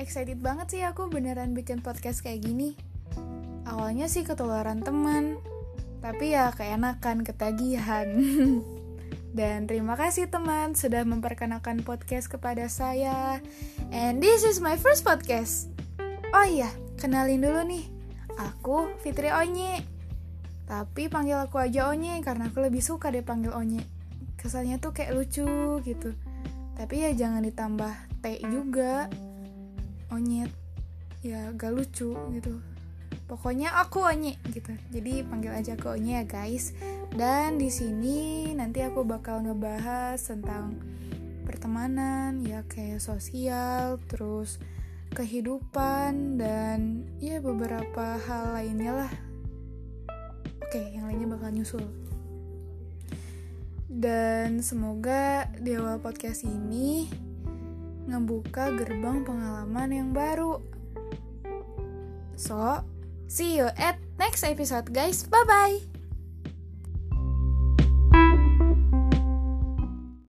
excited banget sih aku beneran bikin podcast kayak gini. Awalnya sih ketularan teman, tapi ya keenakan ketagihan. Dan terima kasih teman sudah memperkenalkan podcast kepada saya. And this is my first podcast. Oh iya, kenalin dulu nih. Aku Fitri Onye. Tapi panggil aku aja Onye karena aku lebih suka deh panggil Onye. Kesannya tuh kayak lucu gitu. Tapi ya jangan ditambah T juga. Onyet. Ya gak lucu gitu. Pokoknya aku onye gitu. Jadi panggil aja ke onye ya guys. Dan di sini nanti aku bakal ngebahas tentang pertemanan ya kayak sosial terus kehidupan dan ya beberapa hal lainnya lah. Oke yang lainnya bakal nyusul. Dan semoga di awal podcast ini ngebuka gerbang pengalaman yang baru. So, see you at next episode guys. Bye bye.